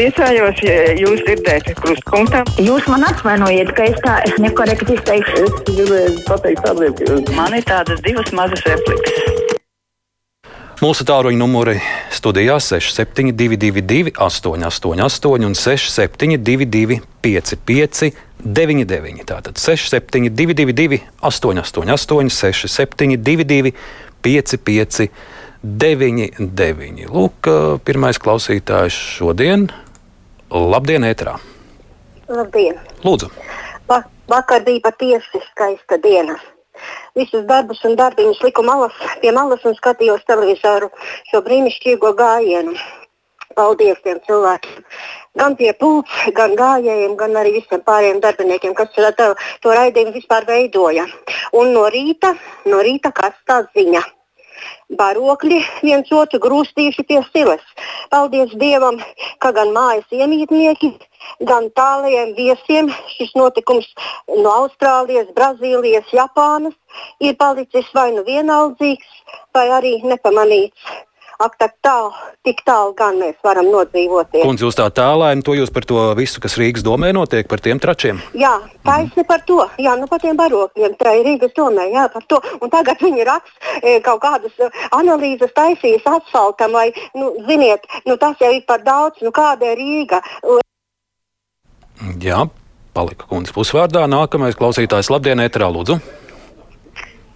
priecājos, ja jūs dzirdēsiet krustpunktā. Jūs man atvainojiet, ka es tā nekorekti izteikšu. Es gribēju pateikt ka Man ir tādas divas mazas replikas. Mūsu tāluņa numuri studijā 6722, 888, un 672, 559, 99. Tātad 6722, 888, 672, 559, 99. Lūk, pirmais klausītājs šodien. Labdien, ētrā! Labdien! Lūdzu! Va vakar bija patiesi skaista diena. Visus darbus un darbiņus liku malas, pie malas un skatījos televizoru šo brīnišķīgo gājienu. Paldies tiem cilvēkiem! Gan pie pults, gan gājējiem, gan arī visiem pārējiem darbiniekiem, kas to, to raidījumu vispār veidoja. Un no rīta, no rīta kas tā ziņa. Barokļi viens otru grūstījuši pie silas. Paldies Dievam, ka gan mājas iemītnieki, gan tālajiem viesiem šis notikums no Austrālijas, Brazīlijas, Japānas ir palicis vai nu vienaldzīgs, vai arī nepamanīts. Ak, tā tālu, tik tālu gan mēs varam nodzīvoties. Kundze, jūs tā tālēni, to jūs par to visu, kas Rīgas domē notiek, par tiem tračiem? Jā, taisni par to. Jā, nu par tiem barokļiem, tā ir Rīgas domē, jā, par to. Un tagad viņi raksta e, kaut kādas e, analīzes taisīs asfaltam, vai, nu, ziniet, nu tas jau ir par daudz, nu kāda ir Rīga. Jā, palika kundze pusvārdā. Nākamais klausītājs labdien, ēterā lūdzu.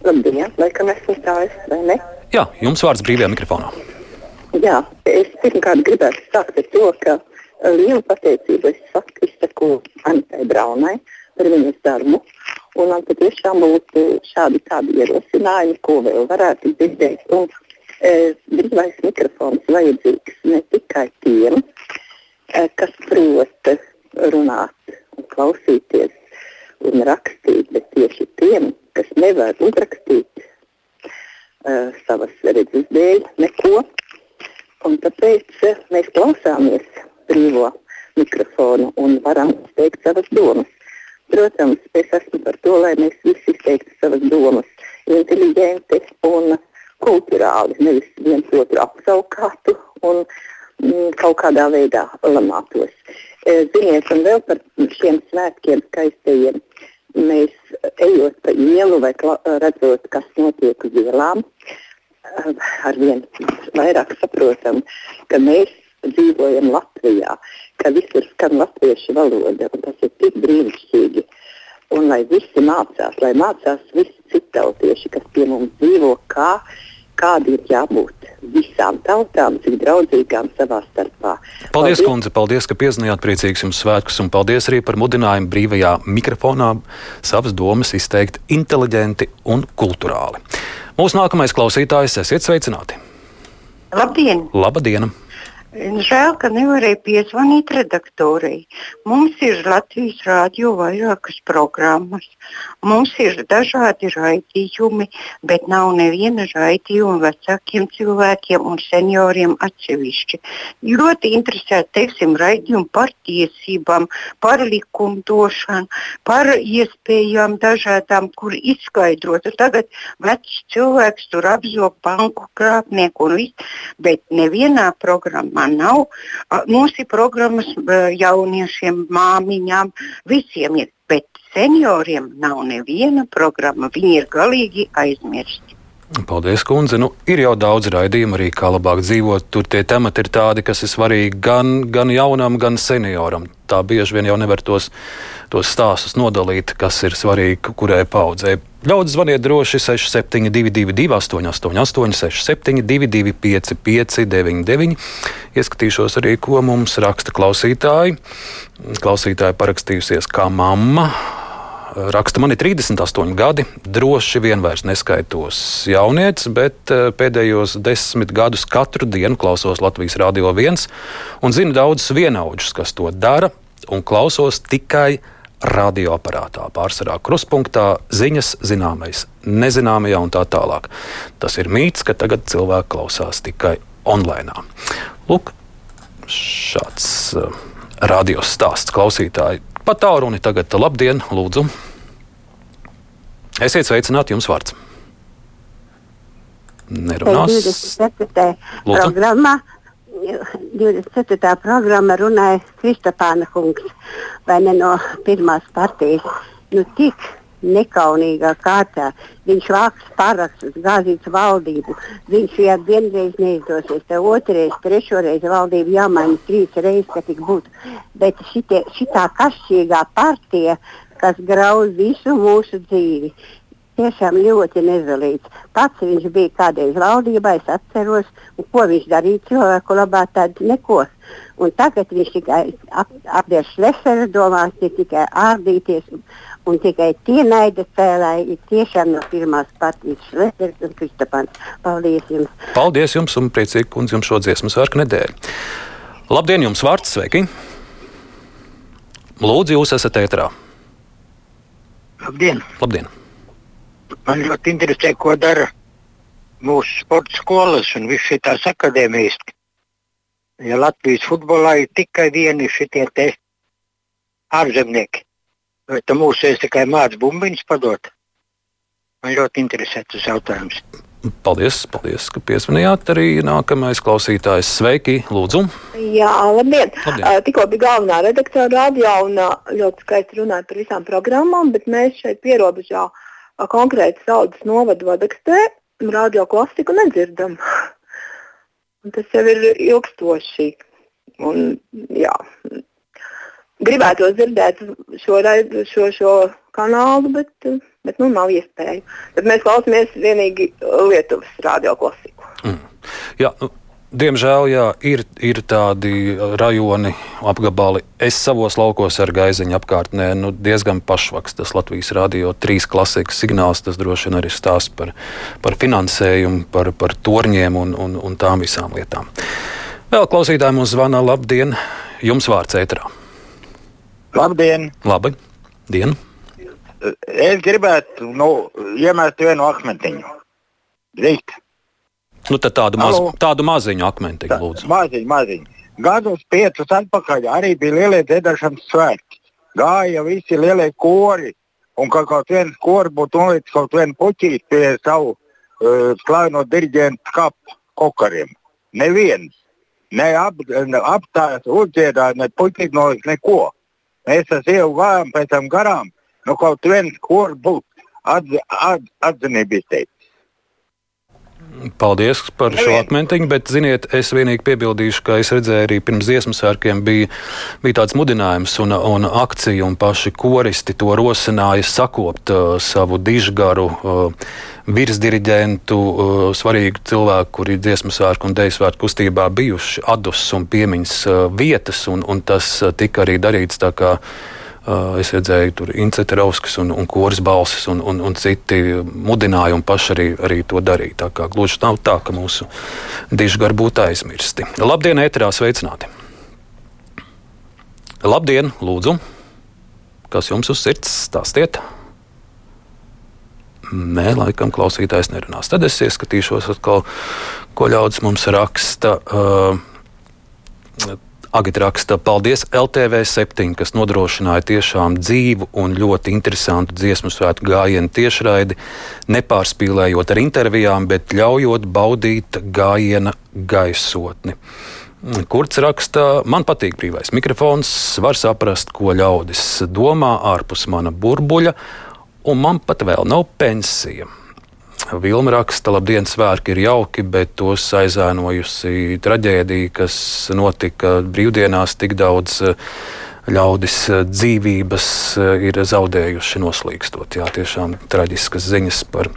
Labdien, laikam esmu stāvis, vai ne? Jā, jums vārds brīvajā mikrofonā. Jā, es pirmkārt gribētu sākt ar to, ka lielu pateicību es saku, izsaku Anitai Braunai par viņas darbu. Un man patiešām būtu šādi tādi ierosinājumi, ko vēl varētu dzirdēt. Un, e, brīvais mikrofons vajadzīgs ne tikai tiem, e, kas prot runāt un klausīties un rakstīt, bet tieši tiem, kas nevar uzrakstīt uh, savas redzes dēļ neko. Un tāpēc uh, mēs klausāmies brīvo mikrofonu un varam izteikt savas domas. Protams, es esmu par to, lai mēs visi izteiktu savas domas inteliģenti un kulturāli, nevis viens otru apsaukātu un mm, kaut kādā veidā lamātos. Ziniet, un vēl par šiem svētkiem skaistajiem. Mēs ejot pa ielu vai redzot, kas notiek uz ielām, arvien vairāk saprotam, ka mēs dzīvojam Latvijā, ka visur skan latviešu valoda, un tas ir tik brīnišķīgi. Un lai visi mācās, lai mācās visi citautieši, kas pie mums dzīvo, kā kādi ir jābūt visām tautām, cik draudzīgām savā starpā. Paldies, paldies. kundze, paldies, ka piezinājāt priecīgus jums svētkus, un paldies arī par mudinājumu brīvajā mikrofonā savas domas izteikt inteliģenti un kulturāli. Mūsu nākamais klausītājs, esiet sveicināti! Labdien! Labdien! Žēl, ka nevarēja piezvanīt redaktorei. Mums ir Latvijas rādio vairākas programmas. Mums ir dažādi raidījumi, bet nav neviena raidījuma vecākiem cilvēkiem un senioriem atsevišķi. Ļoti interesēti, teiksim, raidījumi par tiesībām, par likumdošanu, par iespējām dažādām, kur izskaidrotu. Tagad vecs cilvēks tur apzog banku krāpnieku un viss, bet nevienā programmā nav. Mums ir programmas jauniešiem, māmiņām, visiem ir, bet senioriem nav neviena programma. Viņi ir galīgi aizmirsti. Paldies, kundze. Nu, ir jau daudz raidījumu arī, kā labāk dzīvot. Tur tie temati ir tādi, kas ir svarīgi gan, gan jaunam, gan senioram. Tā bieži vien jau nevar tos, tos stāstus nodalīt, kas ir svarīgi kurai paudzei. Ļaudz zvaniet droši 6722, 888, 672, 559, Ieskatīšos arī, ko mums raksta klausītāji. Klausītāji parakstījusies kā mamma. Raksta, man ir 38 gadi, droši vien vairs neskaitos jaunietis, bet pēdējos desmit gadus katru dienu klausos Latvijas Rādio 1 un zinu daudzus vienaudžus, kas to dara, un klausos tikai radioaparātā, pārsvarā kruspunktā, ziņas zināmais, nezināmajā un tā tālāk. Tas ir mīts, ka tagad cilvēki klausās tikai online. Lūk, šāds uh, radios stāsts Pat tālruni tagad, labdien, lūdzu. Esiet sveicināti, jums vārds. Nerunās. Programmā 24. programma runāja Kristapāna kungs, vai ne no pirmās partijas. Nu, tik nekaunīgā kārtā. Viņš vāks parakstus, gāzīs valdību. Viņš, ja vienreiz neizdosies, tad otrreiz, trešoreiz valdību jāmaina trīs reizes, ka tik būtu. Bet šitie, šitā kašķīgā partija, kas grauž visu mūsu dzīvi, tiešām ļoti nezelīts. Pats viņš bija kādreiz valdībā, es atceros, un ko viņš darīja cilvēku labā, tad neko. Un tagad viņš tikai ap, apdēļ šlefera domās, tikai ārdīties, un, un tikai tie naida cēlāji ir tiešām no pirmās partijas šlefers un Kristapans. Paldies jums! Paldies jums un priecīgi kundz jums šo dziesmu svētku nedēļu. Labdien jums vārds, sveiki! Lūdzu, jūs esat ētrā. Labdien! Labdien! Man ļoti interesē, ko dara mūsu sporta skolas un visas šīs akadēmijas. Ja Latvijas futbolā ir tikai vieni šitie ārzemnieki, vai tam mūsu ir tikai mācīt bumbiņus padot? Man ļoti interesē tas jautājums. Paldies, paldies, ka piesmanījāt arī nākamais klausītājs. Sveiki, lūdzu! Jā, labdien! Labdien. Tikko bija galvenā redaktora radio un ļoti skaisti runāja par visām programmām, bet mēs šeit pierobežā uh, konkrēti saudas novadu vadakstē radio klasiku nedzirdam. Un tas jau ir ilgstoši. Un, jā. Gribētu dzirdēt šo, šo, šo kanālu, bet, bet nu, nav iespēju. Tad mēs klausāmies vienīgi Lietuvas radio klasiku. Jā, nu, diemžēl jā, ir, ir tādi rajoni, apgabali. Es savos laukos ar gaiziņu apkārtnē nu, diezgan pašvaks. Tas Latvijas radio trīs klasikas signāls, tas droši vien arī stāsta par, par finansējumu, par, par torņiem un, un, un tām visām lietām. Vēl klausītājiem mums zvana labdien, jums vārds ētrā. Labdien! Labi, dienu! Es gribētu nu, iemest vienu akmentiņu. Drīkst. Nu, tādu, maz, Alo. tādu maziņu akmentiņu, lūdzu. Maziņ, maziņ. Gadus piecus atpakaļ arī bija lielie dziedāšanas svētki. Gāja visi lielie kori. Un ka kaut viens kori būtu nolicis kaut vienu puķīti pie savu uh, slaveno diriģentu kapu kokariem. Neviens. Ne ap, apstājas, uzdziedāja, ne puķīti nolicis neko. Mēs ar sievu gājām pēc tam garām. Nu, kaut viens kori būtu atzi, at, atzinību izteicis. Paldies par šo Nevienu. akmentiņu, bet, ziniet, es vienīgi piebildīšu, ka es redzēju arī pirms dziesmu sērkiem bija, bija tāds mudinājums un, un akcija, un paši koristi to rosināja sakopt uh, savu dižgaru uh, virsdiriģentu, uh, svarīgu cilvēku, kuri dziesmu sērku un deju svētku kustībā bijuši adus un piemiņas uh, vietas, un, un tas uh, tika arī darīts tā kā Uh, es redzēju, tur Inceterovskis un, un Koris Balsis un, un, un citi mudināja un paši arī, arī to darīja. Tā kā gluži nav tā, ka mūsu dižgari būtu aizmirsti. Labdien, ēterā sveicināti! Labdien, lūdzu! Kas jums uz sirds stāstiet? Nē, laikam klausītājs nerunās. Tad es ieskatīšos atkal, ko ļaudis mums raksta. Uh, Agita raksta, paldies LTV7, kas nodrošināja tiešām dzīvu un ļoti interesantu dziesmu svētku gājienu tiešraidi, nepārspīlējot ar intervijām, bet ļaujot baudīt gājiena gaisotni. Kurts raksta, man patīk brīvais mikrofons, var saprast, ko ļaudis domā ārpus mana burbuļa, un man pat vēl nav pensija. Vilma raksta, labdien, svētki ir jauki, bet tos aizēnojusi traģēdija, kas notika brīvdienās, tik daudz eh, ļaudis eh, dzīvības eh, ir zaudējuši noslīkstot. Jā, tiešām traģiskas ziņas par,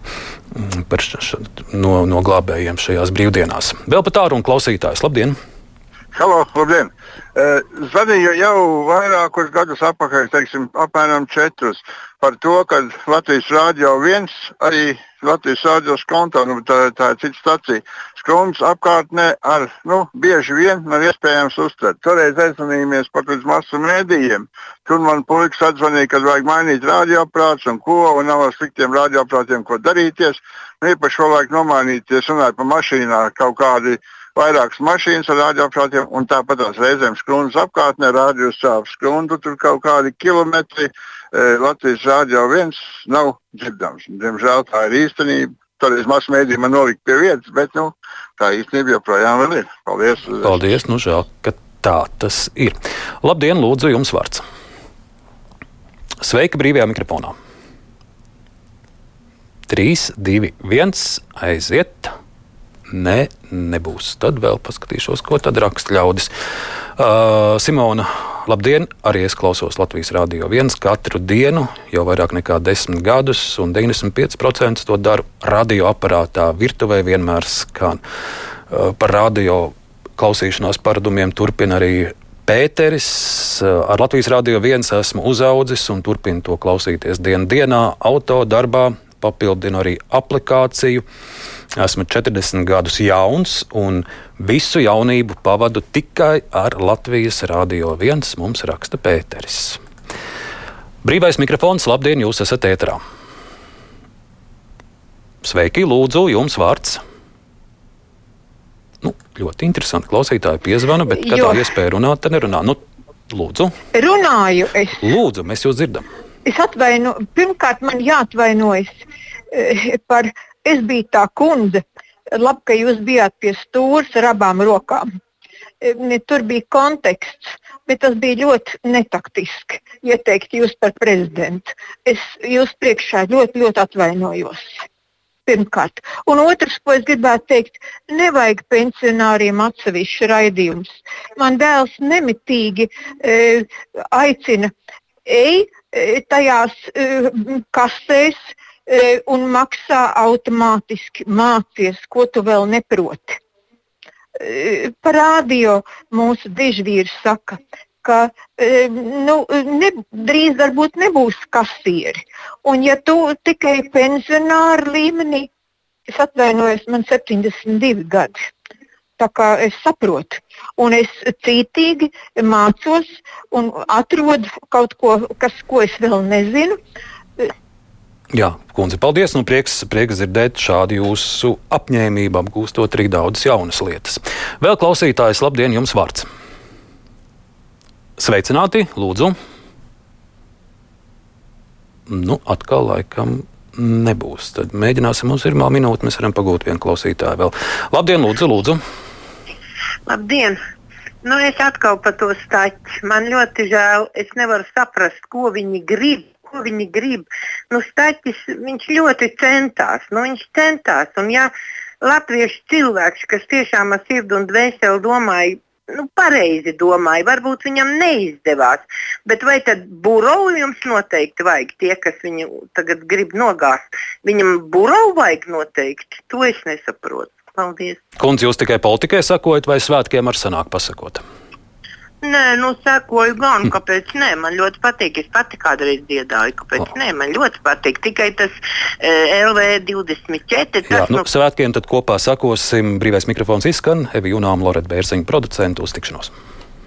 mm, par š, š, no, no glābējiem šajās brīvdienās. Vēl pat tālu un klausītājs, labdien! Halo, labdien! Uh, Zvanīju jau vairākus gadus atpakaļ, teiksim, apmēram četrus, par to, ka Latvijas Rādio 1, arī Latvijas Rādio skonto, nu, tā, tā ir cita stacija, skrums apkārtnē ar, nu, bieži vien nav iespējams uztvert. Toreiz aizvanījāmies pat līdz masu mēdījiem. Tur man puikas atzvanīja, ka vajag mainīt radioaprātus un ko, un nav ar sliktiem radioaprātiem ko darīties. Nu, īpaši vajag nomainīties, runāt par mašīnā kaut kādi vairākas mašīnas ar radioaparātiem, un tāpat tās reizēm skrundas apkārtnē, rādījus sāp skrundu, tur kaut kādi kilometri. E, Latvijas rādio viens nav dzirdams. Diemžēl tā ir īstenība. toreiz masu mēdī man nolika pie vietas, bet nu, tā īstenībā joprojām ir. Paldies! Paldies! Nu, žēl, ka tā tas ir. Labdien, lūdzu, jums vārds! Sveiki brīvajā mikrofonā! 3, 2, 1, aiziet! Nē, nebūs. Tad vēl paskatīšos, ko tad raksta ļaudis. Uh, Simona, labdien! Arī es klausos Latvijas Rādio 1 katru dienu, jau vairāk nekā 10 gadus, un 95% to daru radioaparātā. Virtuvē vienmēr skan. Uh, par radio klausīšanās paradumiem turpina arī Pēteris. Ar Latvijas Rādio 1 esmu uzaudzis un turpinu to klausīties dienu dienā, auto darbā, papildinu arī aplikāciju. Esmu 40 gadus jauns un visu jaunību pavadu tikai ar Latvijas Rādio 1. Mums raksta Pēteris. Brīvais mikrofons, labdien, jūs esat ēterā. Sveiki, lūdzu, jums vārds. Nu, ļoti interesanti. Klausītāji piezvana, bet kad tā iespēja runāt, tad nerunā. Nu, lūdzu. Runāju es. Lūdzu, mēs jūs dzirdam. Es atvainu, pirmkārt man jāatvainojas eh, par, es biju tā kundze, labi, ka jūs bijāt pie stūres ar abām rokām. Eh, tur bija konteksts, bet tas bija ļoti netaktiski ieteikt jūs par prezidentu. Es jūs priekšā ļoti, ļoti atvainojos. Pirmkārt. Un otrs, ko es gribētu teikt, nevajag pensionāriem atsevišķu raidījumus. Man dēls nemitīgi e, aicina, ej e, tajās e, kasēs e, un maksā automātiski mācies, ko tu vēl neproti. E, par radio mūsu dižvīrs saka, ka e, nu, ne, drīz varbūt nebūs kasieri. Un ja tu tikai pensionāru līmenī, es atvainojos, man 72 gadi. Tā kā es saprotu, un es cītīgi mācos un atrodu kaut ko, kas, ko es vēl nezinu. Jā, kundze, paldies. Nu, prieks, prieks dzirdēt šādu jūsu apņēmību, apgūstot arī daudzas jaunas lietas. Vēl klausītājs, labdien, jums vārds! Sveicināti, lūdzu. Nu, atkal laikam nebūs. Tad mēģināsim uz pirmā minūte. Mēs varam pagūt vienu klausītāju vēl. Labdien, lūdzu, lūdzu. Labdien! Nu, es atkal par to staķu. Man ļoti žēl. Es nevaru saprast, ko viņi grib. Ko viņi grib. Nu, staķis, viņš ļoti centās. Nu, viņš centās. Un, ja latviešu cilvēks, kas tiešām ar sirdi un dvēseli domāja, nu, pareizi domāju, varbūt viņam neizdevās. Bet vai tad burovu jums noteikti vajag tie, kas viņu tagad grib nogāzt? Viņam burovu vajag noteikti. To es nesaprotu. Paldies. Kundze, jūs tikai politikai sakojat vai svētkiem ar sanāk pasakot? Nē, nu, sekoju gan, kāpēc nē. Man ļoti patīk. Es pati kādreiz dziedāju, kāpēc nē. Man ļoti patīk. Tikai tas e, LV24. Tas, Jā, nu, nu, svētkiem tad kopā sakosim. Brīvais mikrofons izskan. Evi Junām, Loreta Bērziņa, producentu uztikšanos.